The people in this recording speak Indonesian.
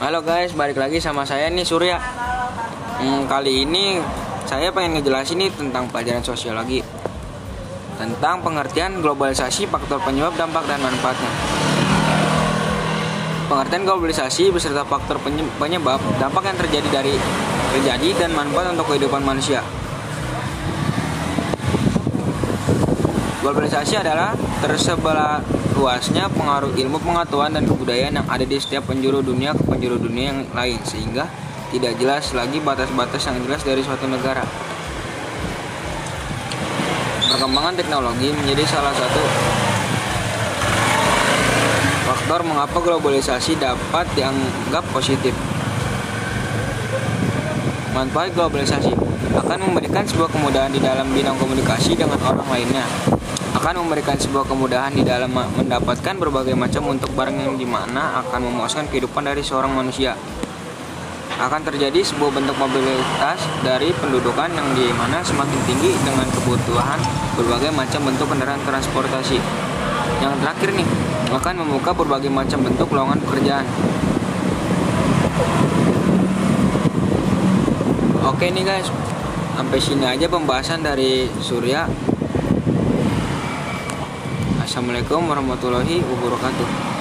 Halo guys, balik lagi sama saya nih Surya. Hmm, kali ini saya pengen ngejelasin nih tentang pelajaran sosiologi. Tentang pengertian globalisasi, faktor penyebab, dampak, dan manfaatnya. Pengertian globalisasi beserta faktor penye- penyebab, dampak yang terjadi dari terjadi dan manfaat untuk kehidupan manusia. Globalisasi adalah tersebelah luasnya pengaruh ilmu pengetahuan dan kebudayaan yang ada di setiap penjuru dunia ke penjuru dunia yang lain sehingga tidak jelas lagi batas-batas yang jelas dari suatu negara. Perkembangan teknologi menjadi salah satu faktor mengapa globalisasi dapat dianggap positif. Manfaat globalisasi akan memberikan sebuah kemudahan di dalam bidang komunikasi dengan orang lainnya akan memberikan sebuah kemudahan di dalam mendapatkan berbagai macam untuk barang yang di mana akan memuaskan kehidupan dari seorang manusia. Akan terjadi sebuah bentuk mobilitas dari pendudukan yang di mana semakin tinggi dengan kebutuhan berbagai macam bentuk kendaraan transportasi. Yang terakhir nih, akan membuka berbagai macam bentuk lowongan pekerjaan. Oke nih guys, sampai sini aja pembahasan dari Surya. Assalamualaikum warahmatullahi wabarakatuh.